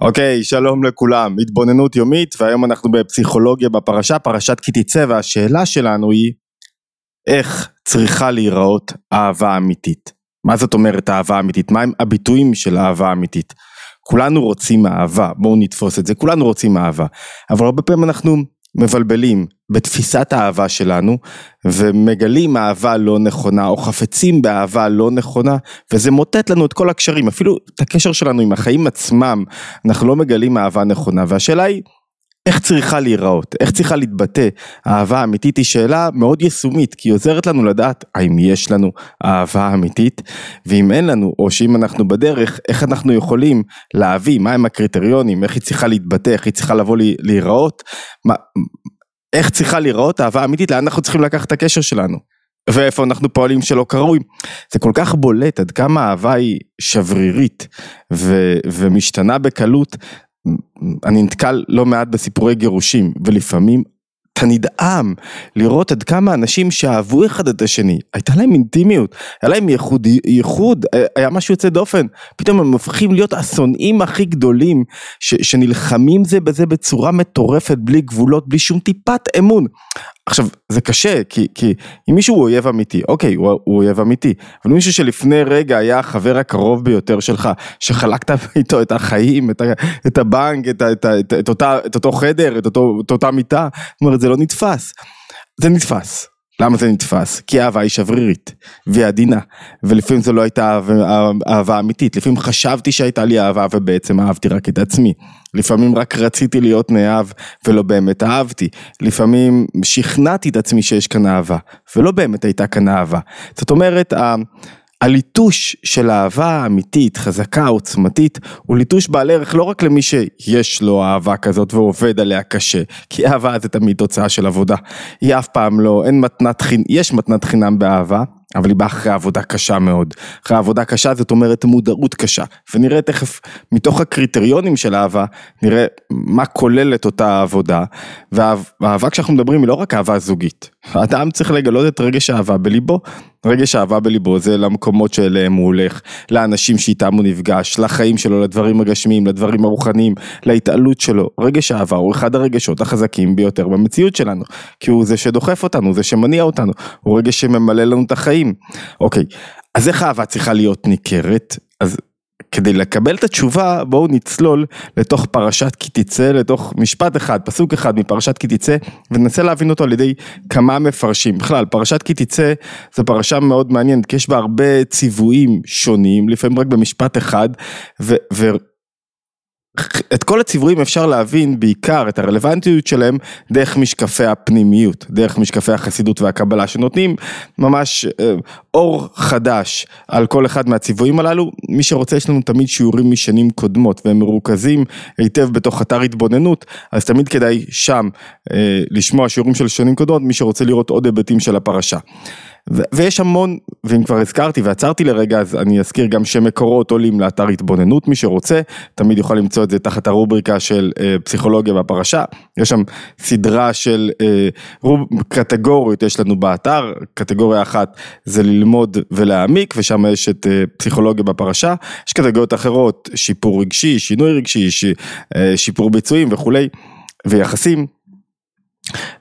אוקיי, שלום לכולם, התבוננות יומית והיום אנחנו בפסיכולוגיה בפרשה, פרשת כי תצא והשאלה שלנו היא איך צריכה להיראות אהבה אמיתית. מה זאת אומרת אהבה אמיתית? מהם הביטויים של אהבה אמיתית? כולנו רוצים אהבה, בואו נתפוס את זה, כולנו רוצים אהבה, אבל הרבה פעמים אנחנו מבלבלים בתפיסת האהבה שלנו ומגלים אהבה לא נכונה או חפצים באהבה לא נכונה וזה מוטט לנו את כל הקשרים. אפילו את הקשר שלנו עם החיים עצמם אנחנו לא מגלים אהבה נכונה. והשאלה היא איך צריכה להיראות, איך צריכה להתבטא אהבה אמיתית היא שאלה מאוד יישומית כי היא עוזרת לנו לדעת האם יש לנו אהבה אמיתית ואם אין לנו או שאם אנחנו בדרך איך אנחנו יכולים להביא מהם הקריטריונים איך היא צריכה להתבטא איך היא צריכה לבוא להיראות מה, איך צריכה להיראות אהבה אמיתית לאן אנחנו צריכים לקחת את הקשר שלנו ואיפה אנחנו פועלים שלא קרוי. זה כל כך בולט עד כמה האהבה היא שברירית ו- ומשתנה בקלות אני נתקל לא מעט בסיפורי גירושים ולפעמים אתה נדהם לראות עד כמה אנשים שאהבו אחד את השני, הייתה להם אינטימיות, היה להם ייחוד, ייחוד היה משהו יוצא דופן, פתאום הם הופכים להיות השונאים הכי גדולים ש, שנלחמים זה בזה בצורה מטורפת, בלי גבולות, בלי שום טיפת אמון. עכשיו זה קשה כי, כי אם מישהו הוא אויב אמיתי, אוקיי הוא, הוא אויב אמיתי, אבל מישהו שלפני רגע היה החבר הקרוב ביותר שלך, שחלקת איתו את החיים, את, ה, את הבנק, את, את, את, את, אותה, את אותו חדר, את, אותו, את אותה מיטה, זאת אומרת זה לא נתפס, זה נתפס. למה זה נתפס? כי אהבה היא שברירית והיא עדינה ולפעמים זו לא הייתה אהבה, אהבה אמיתית לפעמים חשבתי שהייתה לי אהבה ובעצם אהבתי רק את עצמי לפעמים רק רציתי להיות נאהב ולא באמת אהבתי. לפעמים שכנעתי את עצמי שיש כאן אהבה ולא באמת הייתה כאן אהבה. זאת אומרת הליטוש של אהבה אמיתית, חזקה, עוצמתית, הוא ליטוש בעל ערך לא רק למי שיש לו אהבה כזאת ועובד עליה קשה, כי אהבה זה תמיד תוצאה של עבודה. היא אף פעם לא, אין מתנת חינם, יש מתנת חינם באהבה, אבל היא באה אחרי עבודה קשה מאוד. אחרי עבודה קשה זאת אומרת מודעות קשה. ונראה תכף מתוך הקריטריונים של אהבה, נראה מה כוללת אותה עבודה. והאהבה כשאנחנו מדברים היא לא רק אהבה זוגית. האדם צריך לגלות את רגש האהבה בליבו. רגש האהבה בליבו זה למקומות שאליהם הוא הולך, לאנשים שאיתם הוא נפגש, לחיים שלו, לדברים הגשמיים, לדברים הרוחניים, להתעלות שלו. רגש האהבה הוא אחד הרגשות החזקים ביותר במציאות שלנו. כי הוא זה שדוחף אותנו, זה שמניע אותנו. הוא רגש שממלא לנו את החיים. חיים. אוקיי, אז איך אהבה צריכה להיות ניכרת? אז כדי לקבל את התשובה בואו נצלול לתוך פרשת כי תצא, לתוך משפט אחד, פסוק אחד מפרשת כי תצא וננסה להבין אותו על ידי כמה מפרשים. בכלל פרשת כי תצא זו פרשה מאוד מעניינת כי יש בה הרבה ציוויים שונים, לפעמים רק במשפט אחד ו- ו- את כל הציוויים אפשר להבין בעיקר את הרלוונטיות שלהם דרך משקפי הפנימיות, דרך משקפי החסידות והקבלה שנותנים ממש אה, אור חדש על כל אחד מהציוויים הללו. מי שרוצה יש לנו תמיד שיעורים משנים קודמות והם מרוכזים היטב בתוך אתר התבוננות אז תמיד כדאי שם אה, לשמוע שיעורים של שנים קודמות מי שרוצה לראות עוד היבטים של הפרשה. ויש המון, ואם כבר הזכרתי ועצרתי לרגע אז אני אזכיר גם שמקורות עולים לאתר התבוננות, מי שרוצה תמיד יכול למצוא את זה תחת הרובריקה של אה, פסיכולוגיה בפרשה, יש שם סדרה של אה, רוב, קטגוריות יש לנו באתר, קטגוריה אחת זה ללמוד ולהעמיק ושם יש את אה, פסיכולוגיה בפרשה, יש קטגוריות אחרות, שיפור רגשי, שינוי רגשי, ש, אה, שיפור ביצועים וכולי, ויחסים.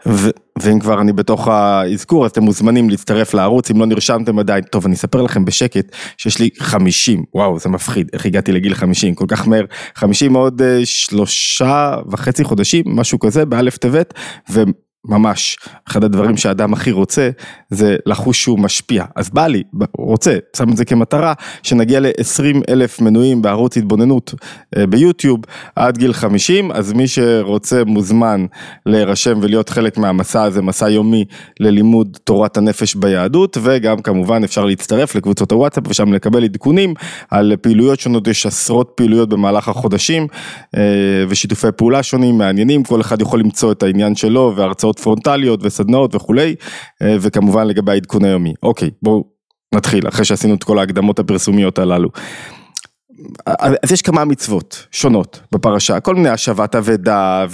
ו- ואם כבר אני בתוך האזכור אז אתם מוזמנים להצטרף לערוץ. אם לא נרשמתם עדיין טוב אני אספר לכם בשקט שיש לי 50 וואו זה מפחיד איך הגעתי לגיל 50 כל כך מהר. 50 עוד uh, שלושה וחצי חודשים משהו כזה באלף טבת ממש, אחד הדברים שהאדם הכי רוצה זה לחוש שהוא משפיע, אז בא לי, רוצה, שם את זה כמטרה, שנגיע ל-20 אלף מנויים בערוץ התבוננות אה, ביוטיוב עד גיל 50, אז מי שרוצה מוזמן להירשם ולהיות חלק מהמסע הזה, מסע יומי ללימוד תורת הנפש ביהדות, וגם כמובן אפשר להצטרף לקבוצות הוואטסאפ ושם לקבל עדכונים על פעילויות שונות, יש עשרות פעילויות במהלך החודשים אה, ושיתופי פעולה שונים מעניינים, כל אחד יכול למצוא את העניין שלו והרצאות פרונטליות וסדנאות וכולי, אה, וכמובן לגבי העדכון היומי. אוקיי, בואו נתחיל, אחרי שעשינו את כל ההקדמות הפרסומיות הללו. אז יש כמה מצוות שונות בפרשה, כל מיני השבת אבדה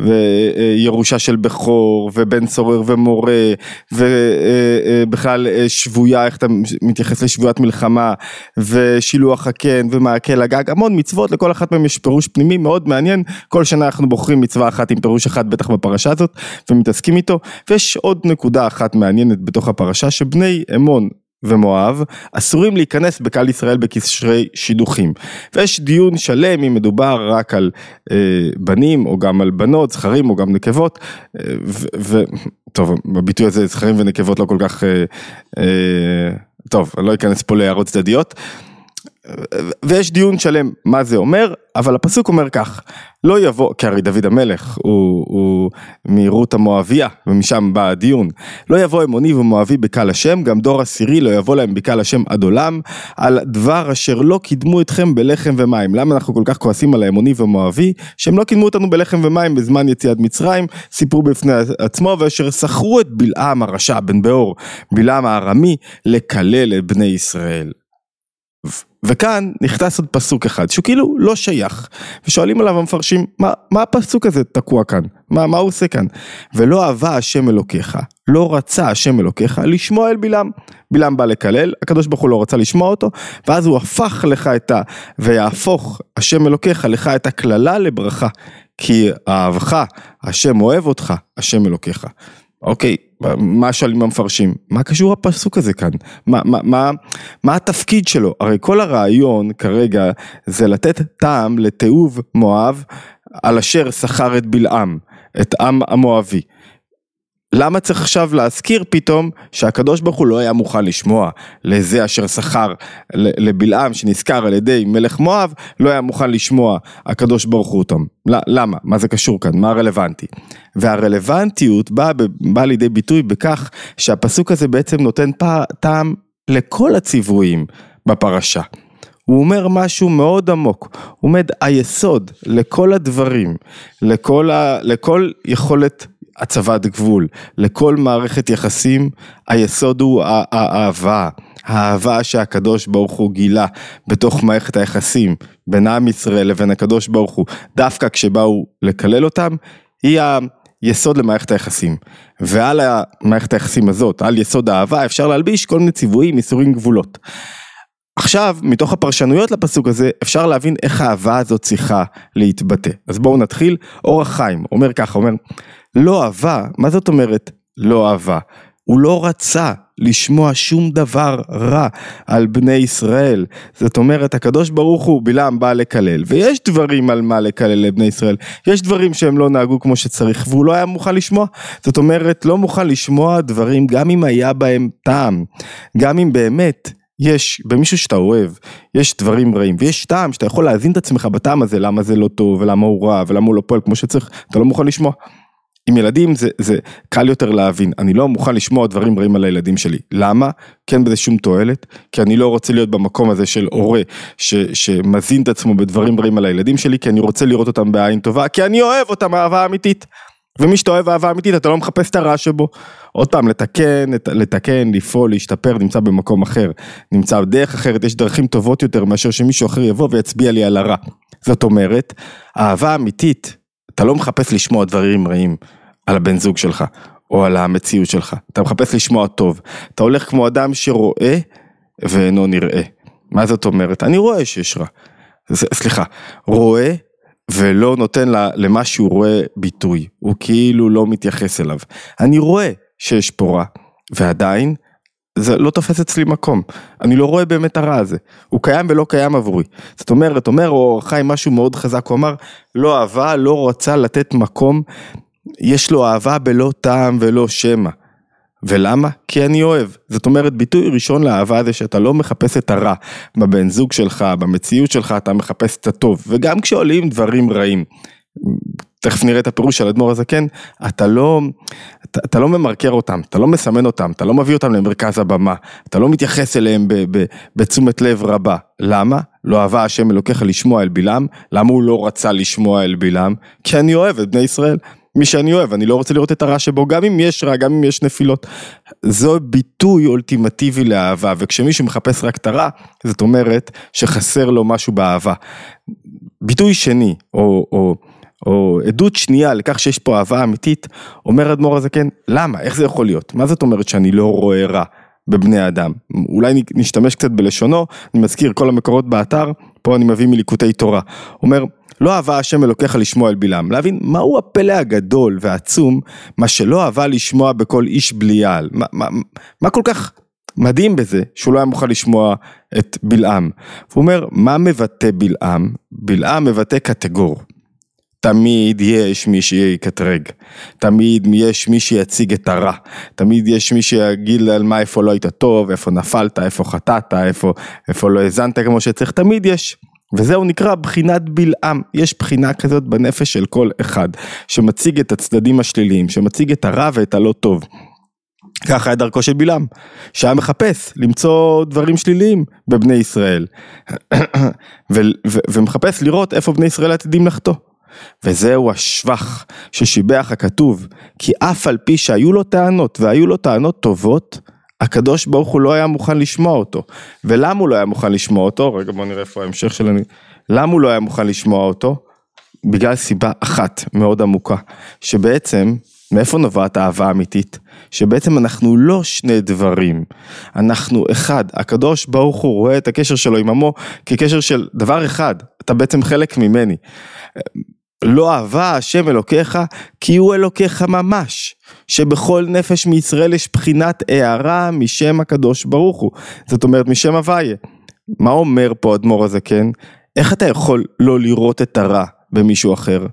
וירושה של בכור ובן צורר ומורה ובכלל שבויה, איך אתה מתייחס לשבוית מלחמה ושילוח הקן ומעקל הגג, המון מצוות, לכל אחת מהן יש פירוש פנימי מאוד מעניין, כל שנה אנחנו בוחרים מצווה אחת עם פירוש אחד בטח בפרשה הזאת ומתעסקים איתו, ויש עוד נקודה אחת מעניינת בתוך הפרשה שבני אמון ומואב אסורים להיכנס בקהל ישראל בקשרי שידוכים. ויש דיון שלם אם מדובר רק על אה, בנים או גם על בנות זכרים או גם נקבות אה, וטוב בביטוי הזה זכרים ונקבות לא כל כך אה, אה, טוב אני לא אכנס פה להערות צדדיות ויש דיון שלם מה זה אומר, אבל הפסוק אומר כך, לא יבוא, כי הרי דוד המלך הוא, הוא מרות המואביה, ומשם בא הדיון, לא יבוא אמוני ומואבי בקהל השם, גם דור עשירי לא יבוא להם בקהל השם עד עולם, על דבר אשר לא קידמו אתכם בלחם ומים. למה אנחנו כל כך כועסים על האמוני ומואבי? שהם לא קידמו אותנו בלחם ומים בזמן יציאת מצרים, סיפרו בפני עצמו, ואשר שכרו את בלעם הרשע בן באור, בלעם הארמי, לקלל את בני ישראל. וכאן נכנס עוד פסוק אחד שהוא כאילו לא שייך ושואלים עליו המפרשים מה, מה הפסוק הזה תקוע כאן? מה, מה הוא עושה כאן? ולא אהבה השם אלוקיך לא רצה השם אלוקיך לשמוע אל בלעם. בלעם בא לקלל הקדוש ברוך הוא לא רצה לשמוע אותו ואז הוא הפך לך את ה... ויהפוך השם אלוקיך לך את הקללה לברכה כי אהבך השם אוהב אותך השם אלוקיך. אוקיי, מה שואלים המפרשים? מה קשור הפסוק הזה כאן? מה, מה, מה, מה התפקיד שלו? הרי כל הרעיון כרגע זה לתת טעם לתיעוב מואב על אשר שכר את בלעם, את עם המואבי. למה צריך עכשיו להזכיר פתאום שהקדוש ברוך הוא לא היה מוכן לשמוע לזה אשר שכר לבלעם שנזכר על ידי מלך מואב לא היה מוכן לשמוע הקדוש ברוך הוא אותם. למה? מה זה קשור כאן? מה הרלוונטי? והרלוונטיות באה בא לידי ביטוי בכך שהפסוק הזה בעצם נותן טעם לכל הציוויים בפרשה. הוא אומר משהו מאוד עמוק, הוא עומד היסוד לכל הדברים, לכל, ה, לכל יכולת הצבת גבול, לכל מערכת יחסים היסוד הוא האהבה, האהבה שהקדוש ברוך הוא גילה בתוך מערכת היחסים בין עם ישראל לבין הקדוש ברוך הוא, דווקא כשבאו לקלל אותם, היא היסוד למערכת היחסים. ועל המערכת היחסים הזאת, על יסוד האהבה, אפשר להלביש כל מיני ציוויים, איסורים, גבולות. עכשיו, מתוך הפרשנויות לפסוק הזה, אפשר להבין איך האהבה הזאת צריכה להתבטא. אז בואו נתחיל. אורח חיים אומר ככה, אומר, לא אהבה, מה זאת אומרת לא אהבה? הוא לא רצה לשמוע שום דבר רע על בני ישראל. זאת אומרת, הקדוש ברוך הוא בלעם בא לקלל, ויש דברים על מה לקלל לבני ישראל. יש דברים שהם לא נהגו כמו שצריך, והוא לא היה מוכן לשמוע. זאת אומרת, לא מוכן לשמוע דברים גם אם היה בהם טעם. גם אם באמת יש במישהו שאתה אוהב, יש דברים רעים, ויש טעם שאתה יכול להזין את עצמך בטעם הזה, למה זה לא טוב, ולמה הוא רע, ולמה הוא לא פועל כמו שצריך, אתה לא מוכן לשמוע. עם ילדים זה, זה קל יותר להבין, אני לא מוכן לשמוע דברים רעים על הילדים שלי. למה? כי אין בזה שום תועלת, כי אני לא רוצה להיות במקום הזה של הורה ש, שמזין את עצמו בדברים רעים על הילדים שלי, כי אני רוצה לראות אותם בעין טובה, כי אני אוהב אותם אהבה אמיתית. ומי שאתה אוהב אהבה אמיתית אתה לא מחפש את הרע שבו. עוד פעם לתקן, לתקן, לפעול, להשתפר, נמצא במקום אחר, נמצא בדרך אחרת, יש דרכים טובות יותר מאשר שמישהו אחר יבוא ויצביע לי על הרע. זאת אומרת, אהבה אמיתית, אתה לא מחפש לשמוע דברים רעים על הבן זוג שלך, או על המציאות שלך, אתה מחפש לשמוע טוב. אתה הולך כמו אדם שרואה ואינו נראה. מה זאת אומרת? אני רואה שיש רע. סליחה, רואה ולא נותן למה שהוא רואה ביטוי, הוא כאילו לא מתייחס אליו. אני רואה שיש פה רע, ועדיין זה לא תופס אצלי מקום, אני לא רואה באמת הרע הזה, הוא קיים ולא קיים עבורי. זאת אומרת, אומר אור חיים משהו מאוד חזק, הוא אמר, לא אהבה, לא רצה לתת מקום, יש לו אהבה בלא טעם ולא שמע. ולמה? כי אני אוהב. זאת אומרת, ביטוי ראשון לאהבה זה שאתה לא מחפש את הרע בבן זוג שלך, במציאות שלך, אתה מחפש את הטוב. וגם כשעולים דברים רעים, תכף נראה את הפירוש של אדמו"ר הזקן, אתה לא, אתה, אתה לא ממרקר אותם, אתה לא מסמן אותם, אתה לא מביא אותם למרכז הבמה, אתה לא מתייחס אליהם בתשומת לב רבה. למה? לא אהבה השם אלוקיך לשמוע אל בלעם, למה הוא לא רצה לשמוע אל בלעם? כי אני אוהב את בני ישראל. מי שאני אוהב, אני לא רוצה לראות את הרע שבו, גם אם יש רע, גם אם יש נפילות. זו ביטוי אולטימטיבי לאהבה, וכשמישהו מחפש רק את הרע, זאת אומרת שחסר לו משהו באהבה. ביטוי שני, או, או, או עדות שנייה לכך שיש פה אהבה אמיתית, אומר אדמו"ר הזקן, למה? איך זה יכול להיות? מה זאת אומרת שאני לא רואה רע? בבני אדם. אולי נשתמש קצת בלשונו, אני מזכיר כל המקורות באתר, פה אני מביא מליקוטי תורה. אומר, לא אהבה השם אלוקיך לשמוע אל בלעם, להבין מהו הפלא הגדול והעצום, מה שלא אהבה לשמוע בכל איש בליעל. מה, מה, מה כל כך מדהים בזה שהוא לא היה מוכן לשמוע את בלעם. הוא אומר, מה מבטא בלעם? בלעם מבטא קטגור. תמיד יש מי שיקטרג, תמיד יש מי שיציג את הרע, תמיד יש מי שיגיד על מה איפה לא היית טוב, איפה נפלת, איפה חטאת, איפה, איפה לא האזנת כמו שצריך, תמיד יש. וזהו נקרא בחינת בלעם, יש בחינה כזאת בנפש של כל אחד, שמציג את הצדדים השליליים, שמציג את הרע ואת הלא טוב. ככה היה דרכו של בלעם, שהיה מחפש למצוא דברים שליליים בבני ישראל, ומחפש לראות איפה בני ישראל עתידים לחטוא. וזהו השבח ששיבח הכתוב, כי אף על פי שהיו לו טענות, והיו לו טענות טובות, הקדוש ברוך הוא לא היה מוכן לשמוע אותו. ולמה הוא לא היה מוכן לשמוע אותו? רגע בוא נראה איפה ההמשך שלנו. למה הוא לא היה מוכן לשמוע אותו? בגלל סיבה אחת מאוד עמוקה, שבעצם, מאיפה נובעת האהבה האמיתית? שבעצם אנחנו לא שני דברים, אנחנו אחד, הקדוש ברוך הוא רואה את הקשר שלו עם עמו כקשר של דבר אחד, אתה בעצם חלק ממני. לא אהבה השם אלוקיך כי הוא אלוקיך ממש, שבכל נפש מישראל יש בחינת הערה משם הקדוש ברוך הוא, זאת אומרת משם הוויה. מה אומר פה אדמו"ר הזקן? איך אתה יכול לא לראות את הרע במישהו אחר?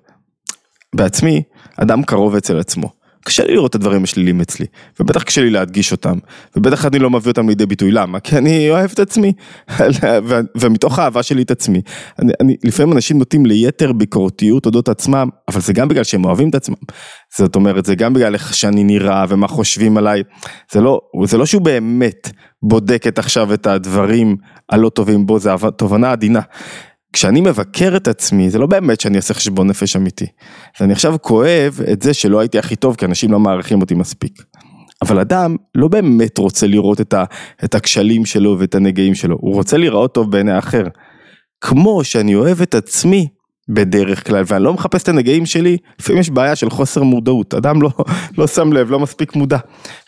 בעצמי, אדם קרוב אצל עצמו. קשה לי לראות את הדברים השליליים אצלי, ובטח קשה לי להדגיש אותם, ובטח אני לא מביא אותם לידי ביטוי, למה? כי אני אוהב את עצמי, ומתוך האהבה שלי את עצמי, אני, אני, לפעמים אנשים נוטים ליתר ביקורתיות אודות עצמם, אבל זה גם בגלל שהם אוהבים את עצמם, זאת אומרת, זה גם בגלל איך שאני נראה ומה חושבים עליי, זה לא, זה לא שהוא באמת בודק את עכשיו את הדברים הלא טובים בו, זה תובנה עדינה. כשאני מבקר את עצמי, זה לא באמת שאני אעשה חשבון נפש אמיתי. ואני עכשיו כואב את זה שלא הייתי הכי טוב, כי אנשים לא מעריכים אותי מספיק. אבל אדם לא באמת רוצה לראות את, ה, את הכשלים שלו ואת הנגעים שלו, הוא רוצה להיראות טוב בעיני האחר. כמו שאני אוהב את עצמי בדרך כלל, ואני לא מחפש את הנגעים שלי, לפעמים יש בעיה של חוסר מודעות, אדם לא, לא שם לב, לא מספיק מודע.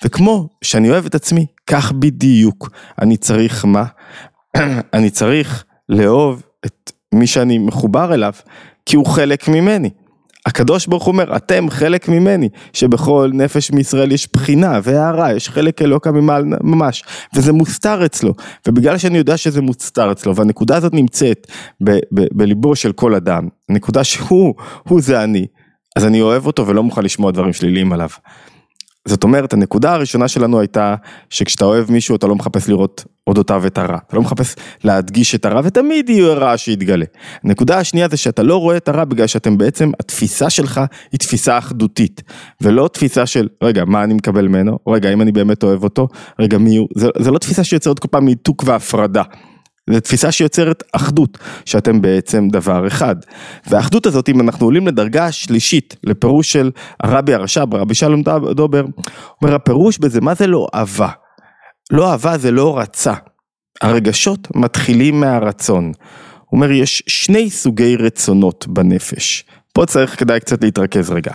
וכמו שאני אוהב את עצמי, כך בדיוק אני צריך מה? אני צריך לאהוב מי שאני מחובר אליו, כי הוא חלק ממני. הקדוש ברוך הוא אומר, אתם חלק ממני, שבכל נפש מישראל יש בחינה והערה, יש חלק אלוקא ממעל ממש, וזה מוסתר אצלו, ובגלל שאני יודע שזה מוסתר אצלו, והנקודה הזאת נמצאת בליבו של כל אדם, נקודה שהוא, הוא זה אני, אז אני אוהב אותו ולא מוכן לשמוע דברים שליליים עליו. זאת אומרת, הנקודה הראשונה שלנו הייתה שכשאתה אוהב מישהו אתה לא מחפש לראות אודותיו את הרע, אתה לא מחפש להדגיש את הרע ותמיד יהיה רע שיתגלה. הנקודה השנייה זה שאתה לא רואה את הרע בגלל שאתם בעצם, התפיסה שלך היא תפיסה אחדותית, ולא תפיסה של רגע מה אני מקבל ממנו, רגע אם אני באמת אוהב אותו, רגע מי הוא, זה, זה לא תפיסה שיוצרת כל פעם ניתוק והפרדה. זו תפיסה שיוצרת אחדות, שאתם בעצם דבר אחד. והאחדות הזאת, אם אנחנו עולים לדרגה שלישית, לפירוש של הרבי הרש"ב, רבי שלום דובר, אומר הפירוש בזה, מה זה לא אהבה? לא אהבה זה לא רצה. הרגשות מתחילים מהרצון. הוא אומר, יש שני סוגי רצונות בנפש. פה צריך כדאי קצת להתרכז רגע.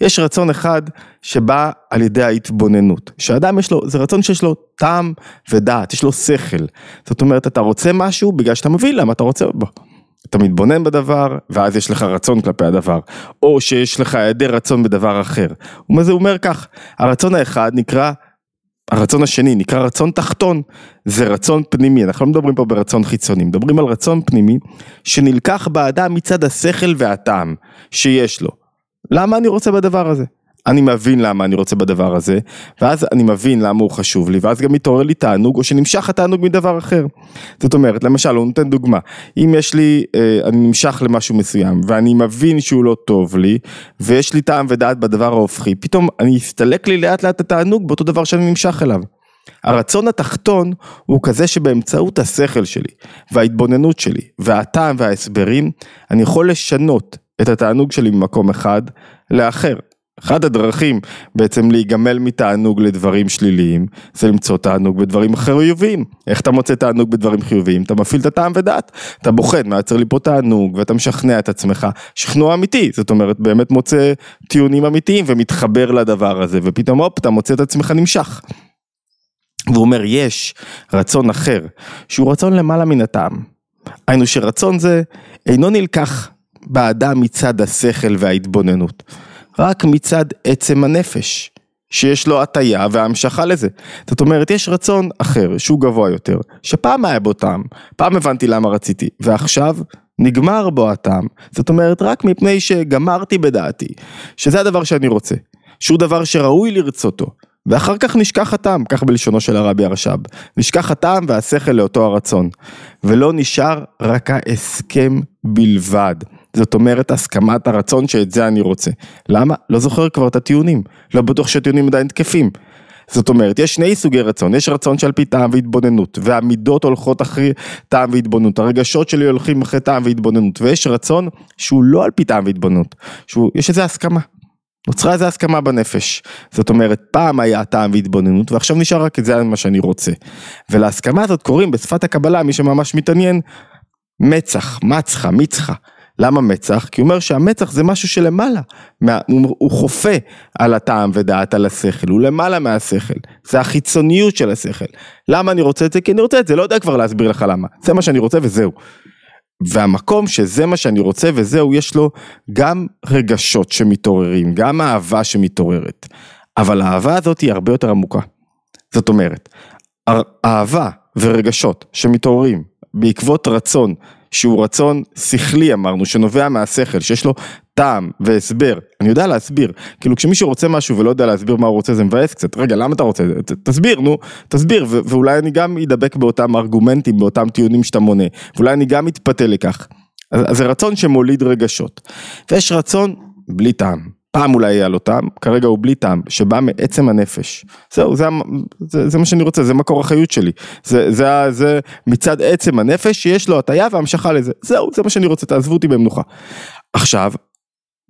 יש רצון אחד שבא על ידי ההתבוננות, שאדם יש לו, זה רצון שיש לו טעם ודעת, יש לו שכל. זאת אומרת, אתה רוצה משהו בגלל שאתה מבין למה אתה רוצה בו. אתה מתבונן בדבר, ואז יש לך רצון כלפי הדבר, או שיש לך היעדר רצון בדבר אחר. הוא אומר כך, הרצון האחד נקרא הרצון השני נקרא רצון תחתון, זה רצון פנימי, אנחנו לא מדברים פה ברצון חיצוני, מדברים על רצון פנימי שנלקח באדם מצד השכל והטעם שיש לו. למה אני רוצה בדבר הזה? אני מבין למה אני רוצה בדבר הזה, ואז אני מבין למה הוא חשוב לי, ואז גם מתעורר לי תענוג, או שנמשך התענוג מדבר אחר. זאת אומרת, למשל, הוא נותן דוגמה, אם יש לי, אה, אני נמשך למשהו מסוים, ואני מבין שהוא לא טוב לי, ויש לי טעם ודעת בדבר ההופכי, פתאום אני אסתלק לי לאט לאט התענוג באותו דבר שאני נמשך אליו. הרצון התחתון הוא כזה שבאמצעות השכל שלי, וההתבוננות שלי, והטעם וההסברים, אני יכול לשנות את התענוג שלי ממקום אחד לאחר. אחת הדרכים בעצם להיגמל מתענוג לדברים שליליים זה למצוא תענוג בדברים חיוביים. איך אתה מוצא תענוג בדברים חיוביים? אתה מפעיל את הטעם ודעת. אתה בוחן מה יוצר לי פה תענוג ואתה משכנע את עצמך. שכנוע אמיתי, זאת אומרת באמת מוצא טיעונים אמיתיים ומתחבר לדבר הזה ופתאום הופ אתה מוצא את עצמך נמשך. והוא אומר יש רצון אחר שהוא רצון למעלה מן הטעם. היינו שרצון זה אינו נלקח באדם מצד השכל וההתבוננות. רק מצד עצם הנפש, שיש לו הטייה והמשכה לזה. זאת אומרת, יש רצון אחר, שהוא גבוה יותר, שפעם היה בו טעם, פעם הבנתי למה רציתי, ועכשיו נגמר בו הטעם. זאת אומרת, רק מפני שגמרתי בדעתי, שזה הדבר שאני רוצה, שהוא דבר שראוי לרצותו. ואחר כך נשכח הטעם, כך בלשונו של הרבי הרש"ב, נשכח הטעם והשכל לאותו הרצון, ולא נשאר רק ההסכם בלבד. זאת אומרת הסכמת הרצון שאת זה אני רוצה. למה? לא זוכר כבר את הטיעונים, לא בטוח שהטיעונים עדיין תקפים. זאת אומרת, יש שני סוגי רצון, יש רצון שעל פי טעם והתבוננות, והמידות הולכות אחרי טעם והתבוננות, הרגשות שלי הולכים אחרי טעם והתבוננות, ויש רצון שהוא לא על פי טעם והתבוננות, שהוא, יש איזה הסכמה. נוצרה איזה הסכמה בנפש, זאת אומרת פעם היה טעם והתבוננות ועכשיו נשאר רק את זה מה שאני רוצה. ולהסכמה הזאת קוראים בשפת הקבלה, מי שממש מתעניין, מצח, מצחה, מצחה. למה מצח? כי הוא אומר שהמצח זה משהו שלמעלה, הוא חופה על הטעם ודעת על השכל, הוא למעלה מהשכל, זה החיצוניות של השכל. למה אני רוצה את זה? כי אני רוצה את זה, לא יודע כבר להסביר לך למה, זה מה שאני רוצה וזהו. והמקום שזה מה שאני רוצה וזהו, יש לו גם רגשות שמתעוררים, גם אהבה שמתעוררת, אבל האהבה הזאת היא הרבה יותר עמוקה. זאת אומרת, אהבה ורגשות שמתעוררים בעקבות רצון שהוא רצון שכלי אמרנו, שנובע מהשכל, שיש לו טעם והסבר, אני יודע להסביר, כאילו כשמישהו רוצה משהו ולא יודע להסביר מה הוא רוצה זה מבאס קצת, רגע למה אתה רוצה, תסביר נו, תסביר, ו- ואולי אני גם אדבק באותם ארגומנטים, באותם טיעונים שאתה מונה, ואולי אני גם אתפתה לכך, אז זה רצון שמוליד רגשות, ויש רצון בלי טעם. פעם אולי היה לו טעם, כרגע הוא בלי טעם, שבא מעצם הנפש. זהו, זה, זה, זה מה שאני רוצה, זה מקור החיות שלי. זה, זה, זה מצד עצם הנפש שיש לו הטיה והמשכה לזה. זהו, זה מה שאני רוצה, תעזבו אותי במנוחה. עכשיו,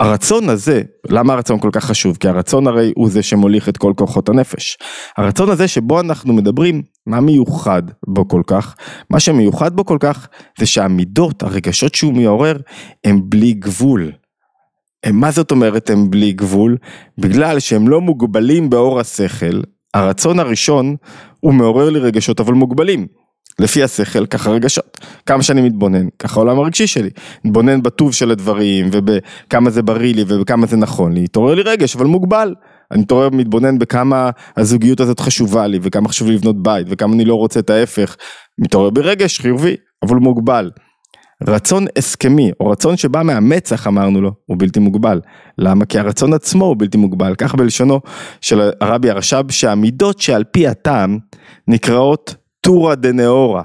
הרצון הזה, למה הרצון כל כך חשוב? כי הרצון הרי הוא זה שמוליך את כל כוחות הנפש. הרצון הזה שבו אנחנו מדברים, מה מיוחד בו כל כך? מה שמיוחד בו כל כך זה שהמידות, הרגשות שהוא מעורר, הם בלי גבול. מה זאת אומרת הם בלי גבול? בגלל שהם לא מוגבלים באור השכל, הרצון הראשון הוא מעורר לי רגשות אבל מוגבלים. לפי השכל, ככה רגשות. כמה שאני מתבונן, ככה העולם הרגשי שלי. מתבונן בטוב של הדברים, ובכמה זה בריא לי ובכמה זה נכון לי, התעורר לי רגש, אבל מוגבל. אני מתעורר מתבונן בכמה הזוגיות הזאת חשובה לי, וכמה חשוב לי לבנות בית, וכמה אני לא רוצה את ההפך. מתעורר ברגש חיובי, אבל מוגבל. רצון הסכמי, או רצון שבא מהמצח אמרנו לו, הוא בלתי מוגבל. למה? כי הרצון עצמו הוא בלתי מוגבל. כך בלשונו של הרבי הרש"ב, שהמידות שעל פי הטעם נקראות טורא דנאורה.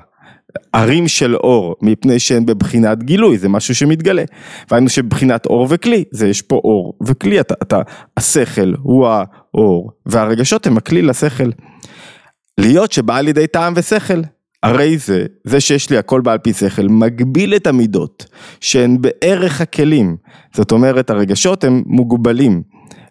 ערים של אור, מפני שהן בבחינת גילוי, זה משהו שמתגלה. והיינו שבבחינת אור וכלי, זה יש פה אור וכלי, אתה, אתה, השכל הוא האור, והרגשות הם הכלי לשכל. להיות שבא על ידי טעם ושכל, הרי זה, זה שיש לי הכל בעל פי שכל, מגביל את המידות, שהן בערך הכלים. זאת אומרת, הרגשות הם מוגבלים.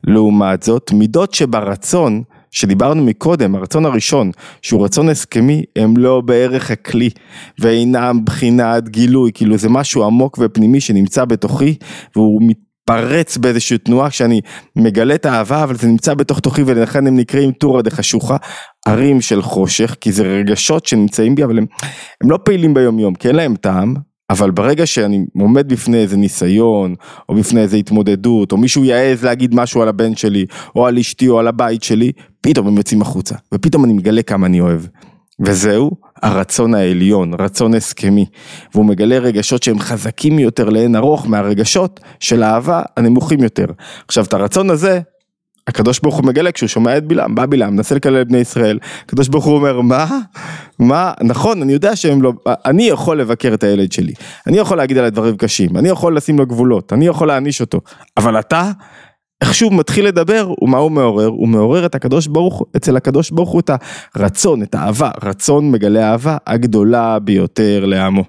לעומת זאת, מידות שברצון, שדיברנו מקודם, הרצון הראשון, שהוא רצון הסכמי, הם לא בערך הכלי, ואינם בחינת גילוי, כאילו זה משהו עמוק ופנימי שנמצא בתוכי, והוא מתפרץ באיזושהי תנועה כשאני מגלה את האהבה, אבל זה נמצא בתוך תוכי ולכן הם נקראים טורא דחשוכה, ערים של חושך, כי זה רגשות שנמצאים בי, אבל הם, הם לא פעילים ביום יום, כי אין להם טעם, אבל ברגע שאני עומד בפני איזה ניסיון, או בפני איזה התמודדות, או מישהו יעז להגיד משהו על הבן שלי, או על אשתי, או על הבית שלי, פתאום הם יוצאים החוצה, ופתאום אני מגלה כמה אני אוהב. וזהו הרצון העליון, רצון הסכמי, והוא מגלה רגשות שהם חזקים יותר לאין ארוך מהרגשות של האהבה הנמוכים יותר. עכשיו את הרצון הזה הקדוש ברוך הוא מגלה כשהוא שומע את בלעם, בא בלעם, מנסה לקלל בני ישראל, הקדוש ברוך הוא אומר מה? מה? נכון, אני יודע שהם לא, אני יכול לבקר את הילד שלי, אני יכול להגיד עליי דברים קשים, אני יכול לשים לו גבולות, אני יכול להעניש אותו, אבל אתה, איך שהוא מתחיל לדבר, ומה הוא מעורר? הוא מעורר את הקדוש ברוך אצל הקדוש ברוך הוא את הרצון, את האהבה, רצון מגלה אהבה הגדולה ביותר לעמו.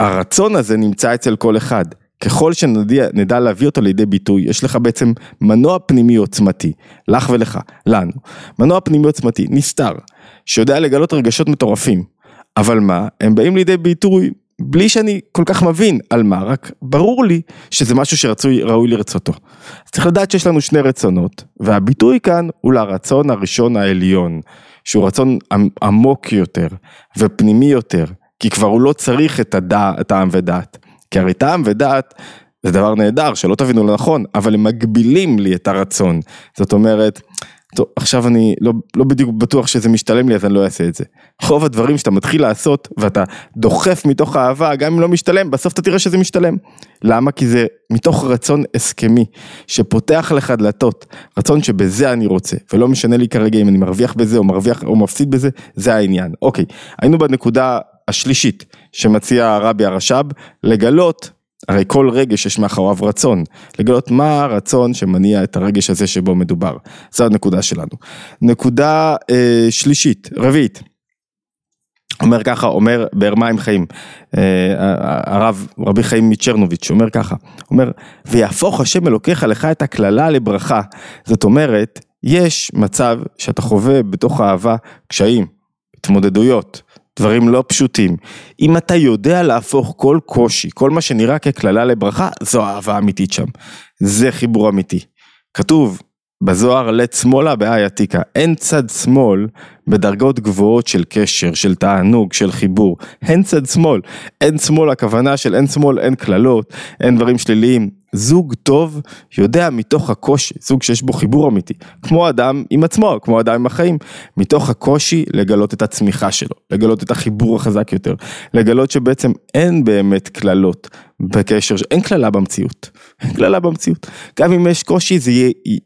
הרצון הזה נמצא אצל כל אחד. ככל שנדע להביא אותו לידי ביטוי, יש לך בעצם מנוע פנימי עוצמתי, לך ולך, לנו. מנוע פנימי עוצמתי, נסתר, שיודע לגלות רגשות מטורפים. אבל מה, הם באים לידי ביטוי בלי שאני כל כך מבין על מה, רק ברור לי שזה משהו שראוי לרצותו. אז צריך לדעת שיש לנו שני רצונות, והביטוי כאן הוא לרצון הראשון העליון, שהוא רצון עמוק יותר ופנימי יותר, כי כבר הוא לא צריך את הדע, טעם ודעת. כי הרי טעם ודעת זה דבר נהדר, שלא תבינו לא נכון, אבל הם מגבילים לי את הרצון. זאת אומרת, טוב, עכשיו אני לא, לא בדיוק בטוח שזה משתלם לי אז אני לא אעשה את זה. רוב הדברים שאתה מתחיל לעשות ואתה דוחף מתוך אהבה, גם אם לא משתלם, בסוף אתה תראה שזה משתלם. למה? כי זה מתוך רצון הסכמי, שפותח לך דלתות, רצון שבזה אני רוצה, ולא משנה לי כרגע אם אני מרוויח בזה או מרוויח או מפסיד בזה, זה העניין. אוקיי, היינו בנקודה השלישית שמציע הרבי הרש"ב, לגלות הרי כל רגש יש מאחוריו רצון, לגלות מה הרצון שמניע את הרגש הזה שבו מדובר, זו הנקודה שלנו. נקודה אה, שלישית, רביעית, אומר ככה, אומר באר מים חיים, אה, הרב רבי חיים מצ'רנוביץ', אומר ככה, אומר, ויהפוך השם אלוקיך לך את הקללה לברכה, זאת אומרת, יש מצב שאתה חווה בתוך האהבה קשיים, התמודדויות, דברים לא פשוטים. אם אתה יודע להפוך כל קושי, כל מה שנראה כקללה לברכה, זו אהבה אמיתית שם. זה חיבור אמיתי. כתוב בזוהר לט שמאלה באי עתיקה, אין צד שמאל בדרגות גבוהות של קשר, של תענוג, של חיבור, אין צד שמאל, אין שמאל הכוונה של אין שמאל, אין קללות, אין דברים שליליים, זוג טוב יודע מתוך הקושי, זוג שיש בו חיבור אמיתי, כמו אדם עם עצמו, כמו אדם עם החיים, מתוך הקושי לגלות את הצמיחה שלו, לגלות את החיבור החזק יותר, לגלות שבעצם אין באמת קללות בקשר, אין קללה במציאות, אין קללה במציאות, גם אם יש קושי זה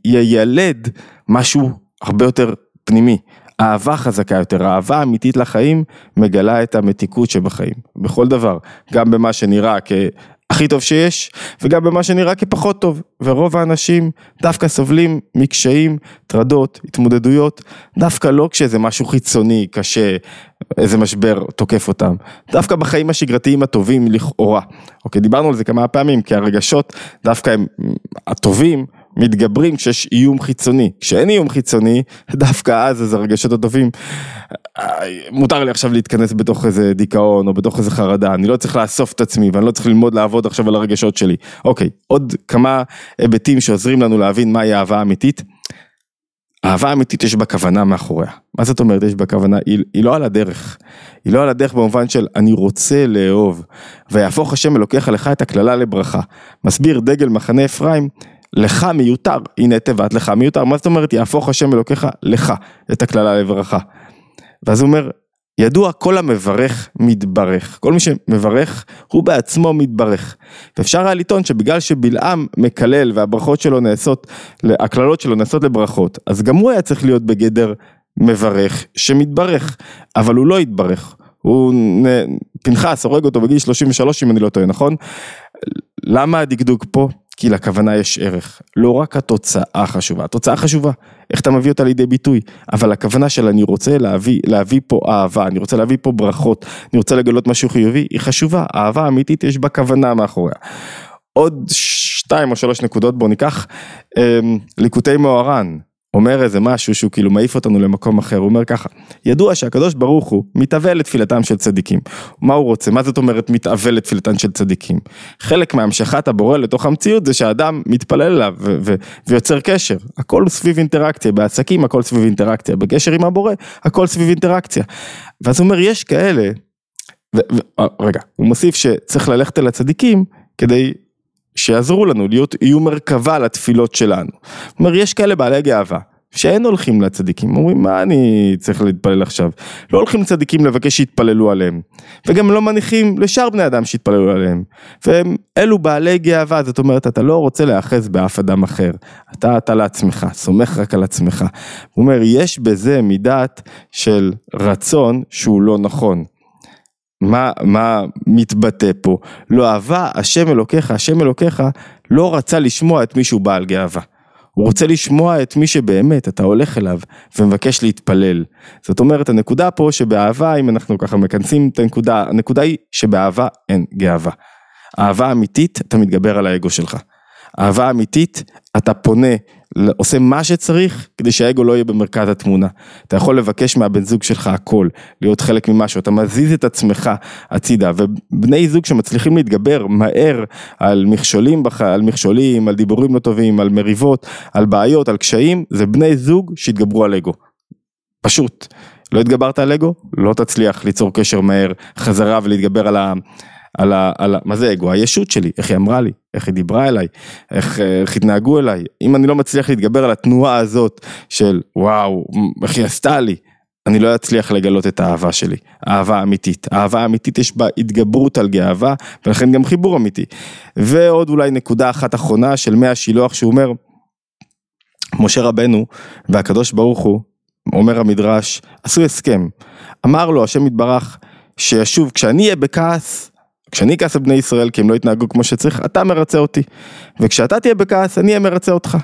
ילד משהו הרבה יותר פנימי, אהבה חזקה יותר, אהבה אמיתית לחיים מגלה את המתיקות שבחיים, בכל דבר, גם במה שנראה. הכי טוב שיש, וגם במה שנראה כפחות טוב, ורוב האנשים דווקא סובלים מקשיים, טרדות, התמודדויות, דווקא לא כשזה משהו חיצוני, קשה, איזה משבר תוקף אותם, דווקא בחיים השגרתיים הטובים לכאורה. אוקיי, דיברנו על זה כמה פעמים, כי הרגשות דווקא הם הטובים, מתגברים כשיש איום חיצוני, כשאין איום חיצוני, דווקא אז אז הרגשות הטובים, מותר לי עכשיו להתכנס בתוך איזה דיכאון או בתוך איזה חרדה, אני לא צריך לאסוף את עצמי ואני לא צריך ללמוד לעבוד עכשיו על הרגשות שלי. אוקיי, עוד כמה היבטים שעוזרים לנו להבין מהי אהבה אמיתית. אהבה אמיתית יש בה כוונה מאחוריה. מה זאת אומרת יש בה כוונה? היא, היא לא על הדרך. היא לא על הדרך במובן של אני רוצה לאהוב. ויהפוך השם אלוקיך לך את הקללה לברכה. מסביר דגל מחנה אפרים, לך מיותר, הנה תיבת לך מיותר, מה זאת אומרת יהפוך השם אלוקיך לך את הקללה לברכה. ואז הוא אומר, ידוע כל המברך מתברך, כל מי שמברך הוא בעצמו מתברך. ואפשר היה לטעון שבגלל שבלעם מקלל והברכות שלו נעשות, הקללות שלו נעשות לברכות, אז גם הוא היה צריך להיות בגדר מברך שמתברך, אבל הוא לא התברך. הוא, פנחס הורג אותו בגיל 33 אם אני לא טועה, נכון? למה הדקדוק פה? כי לכוונה יש ערך, לא רק התוצאה חשובה, התוצאה חשובה, איך אתה מביא אותה לידי ביטוי, אבל הכוונה של אני רוצה להביא, להביא פה אהבה, אני רוצה להביא פה ברכות, אני רוצה לגלות משהו חיובי, היא חשובה, אהבה אמיתית יש בה כוונה מאחוריה. עוד שתיים או שלוש נקודות בואו ניקח, אמ, ליקוטי מאורן, אומר איזה משהו שהוא כאילו מעיף אותנו למקום אחר, הוא אומר ככה, ידוע שהקדוש ברוך הוא מתאבל לתפילתם של צדיקים. מה הוא רוצה? מה זאת אומרת מתאבל לתפילתם של צדיקים? חלק מהמשכת הבורא לתוך המציאות זה שהאדם מתפלל אליו ויוצר קשר. הכל סביב אינטראקציה, בעסקים הכל סביב אינטראקציה, בקשר עם הבורא הכל סביב אינטראקציה. ואז הוא אומר יש כאלה, ו, ו, רגע, הוא מוסיף שצריך ללכת אל הצדיקים כדי שיעזרו לנו להיות, יהיו מרכבה לתפילות שלנו. אומרת, יש כאלה בעלי גאווה, שאין הולכים לצדיקים, אומרים מה אני צריך להתפלל עכשיו, לא הולכים לצדיקים לבקש שיתפללו עליהם, וגם לא מניחים לשאר בני אדם שיתפללו עליהם, והם אלו בעלי גאווה, זאת אומרת אתה לא רוצה להיאחז באף אדם אחר, אתה אתה לעצמך, סומך רק על עצמך, הוא אומר יש בזה מידת של רצון שהוא לא נכון, מה, מה מתבטא פה? לא אהבה, השם אלוקיך, השם אלוקיך לא רצה לשמוע את מי שהוא בעל גאווה. הוא רוצה לשמוע את מי שבאמת אתה הולך אליו ומבקש להתפלל. זאת אומרת הנקודה פה שבאהבה אם אנחנו ככה מכנסים את הנקודה, הנקודה היא שבאהבה אין גאווה. אהבה אמיתית, אתה מתגבר על האגו שלך. אהבה אמיתית, אתה פונה, עושה מה שצריך כדי שהאגו לא יהיה במרכז התמונה. אתה יכול לבקש מהבן זוג שלך הכל, להיות חלק ממשהו, אתה מזיז את עצמך הצידה, ובני זוג שמצליחים להתגבר מהר על מכשולים, על מכשולים, על דיבורים לא טובים, על מריבות, על בעיות, על קשיים, זה בני זוג שהתגברו על אגו. פשוט. לא התגברת על אגו, לא תצליח ליצור קשר מהר חזרה ולהתגבר על ה... על ה... על ה... מה זה אגו? הישות שלי, איך היא אמרה לי, איך היא דיברה אליי, איך, איך התנהגו אליי. אם אני לא מצליח להתגבר על התנועה הזאת של וואו, איך היא עשתה לי, אני לא אצליח לגלות את האהבה שלי, אהבה אמיתית. אהבה אמיתית יש בה התגברות על גאווה, ולכן גם חיבור אמיתי. ועוד אולי נקודה אחת אחרונה של מי השילוח שהוא אומר, משה רבנו והקדוש ברוך הוא אומר המדרש, עשו הסכם. אמר לו השם יתברך, שישוב, כשאני אהיה בכעס, כשאני אכעס על בני ישראל כי הם לא יתנהגו כמו שצריך, אתה מרצה אותי. וכשאתה תהיה בכעס, אני אהיה מרצה אותך.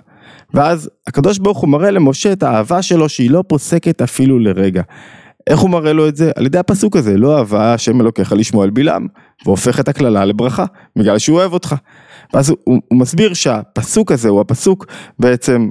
ואז הקדוש ברוך הוא מראה למשה את האהבה שלו שהיא לא פוסקת אפילו לרגע. איך הוא מראה לו את זה? על ידי הפסוק הזה, לא אהבה השם אלוקיך לשמוע על בלעם, והופך את הקללה לברכה, בגלל שהוא אוהב אותך. ואז הוא, הוא מסביר שהפסוק הזה הוא הפסוק בעצם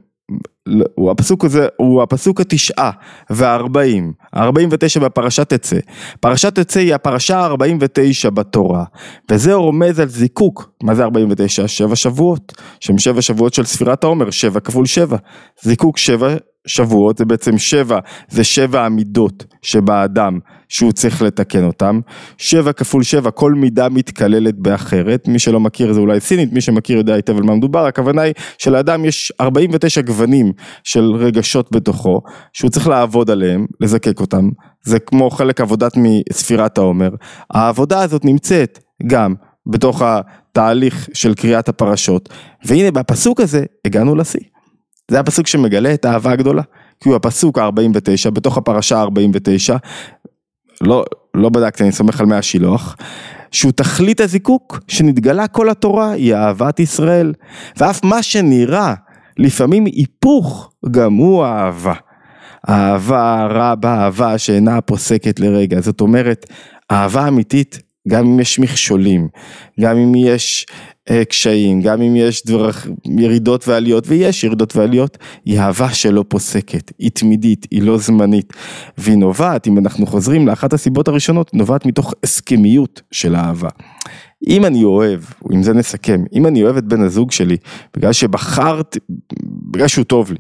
הוא הפסוק הזה, הוא הפסוק התשעה והארבעים, הארבעים ותשע בפרשת תצא. פרשת תצא היא הפרשה הארבעים ותשע בתורה, וזה רומז על זיקוק, מה זה ארבעים ותשע? שבע שבועות, שהם שבע שבועות של ספירת העומר, שבע כפול שבע, זיקוק שבע שבועות זה בעצם שבע, זה שבע המידות שבאדם שהוא צריך לתקן אותם, שבע כפול שבע, כל מידה מתקללת באחרת, מי שלא מכיר זה אולי סינית, מי שמכיר יודע היטב על מה מדובר, הכוונה היא שלאדם יש 49 גוונים של רגשות בתוכו, שהוא צריך לעבוד עליהם, לזקק אותם, זה כמו חלק עבודת מספירת העומר, העבודה הזאת נמצאת גם בתוך התהליך של קריאת הפרשות, והנה בפסוק הזה הגענו לשיא. זה הפסוק שמגלה את האהבה הגדולה, כי הוא הפסוק ה-49 בתוך הפרשה ה-49, לא, לא בדקתי, אני סומך על מי השילוח, שהוא תכלית הזיקוק שנתגלה כל התורה היא אהבת ישראל, ואף מה שנראה לפעמים היפוך גם הוא אהבה. אהבה רבה, אהבה שאינה פוסקת לרגע, זאת אומרת, אהבה אמיתית גם אם יש מכשולים, גם אם יש קשיים, גם אם יש דרך, ירידות ועליות, ויש ירידות ועליות, היא אהבה שלא פוסקת, היא תמידית, היא לא זמנית, והיא נובעת, אם אנחנו חוזרים לאחת הסיבות הראשונות, נובעת מתוך הסכמיות של האהבה. אם אני אוהב, עם זה נסכם, אם אני אוהב את בן הזוג שלי, בגלל שבחרת, בגלל שהוא טוב לי,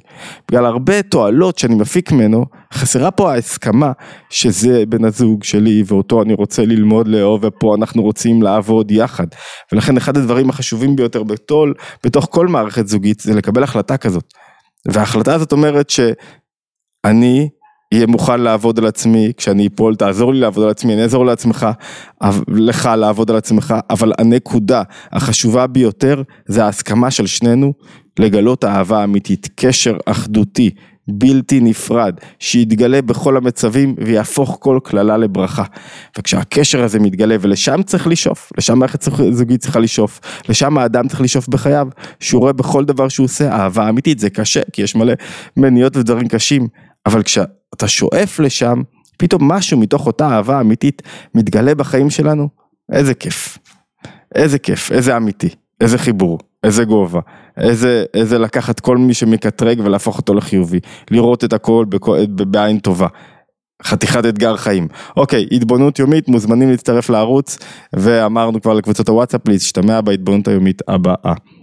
בגלל הרבה תועלות שאני מפיק ממנו, חסרה פה ההסכמה שזה בן הזוג שלי ואותו אני רוצה ללמוד לאהוב ופה אנחנו רוצים לעבוד יחד. ולכן אחד הדברים החשובים ביותר בתול, בתוך כל מערכת זוגית זה לקבל החלטה כזאת. וההחלטה הזאת אומרת שאני יהיה מוכן לעבוד על עצמי, כשאני אפול תעזור לי לעבוד על עצמי, אני אעזור לעצמך, לך לעבוד על עצמך, אבל הנקודה החשובה ביותר זה ההסכמה של שנינו לגלות אהבה אמיתית, קשר אחדותי, בלתי נפרד, שיתגלה בכל המצבים ויהפוך כל קללה לברכה. וכשהקשר הזה מתגלה ולשם צריך לשאוף, לשם מערכת זוגית צריכה לשאוף, לשם האדם צריך לשאוף בחייו, שהוא רואה בכל דבר שהוא עושה אהבה אמיתית, זה קשה, כי יש מלא מניות ודברים קשים, אבל כשאתה שואף לשם, פתאום משהו מתוך אותה אהבה אמיתית מתגלה בחיים שלנו, איזה כיף, איזה כיף, איזה אמיתי, איזה חיבור, איזה גובה, איזה, איזה לקחת כל מי שמקטרג ולהפוך אותו לחיובי, לראות את הכל בעין טובה. חתיכת אתגר חיים. אוקיי, התבוננות יומית, מוזמנים להצטרף לערוץ, ואמרנו כבר לקבוצות הוואטסאפ להשתמע בהתבוננות היומית הבאה.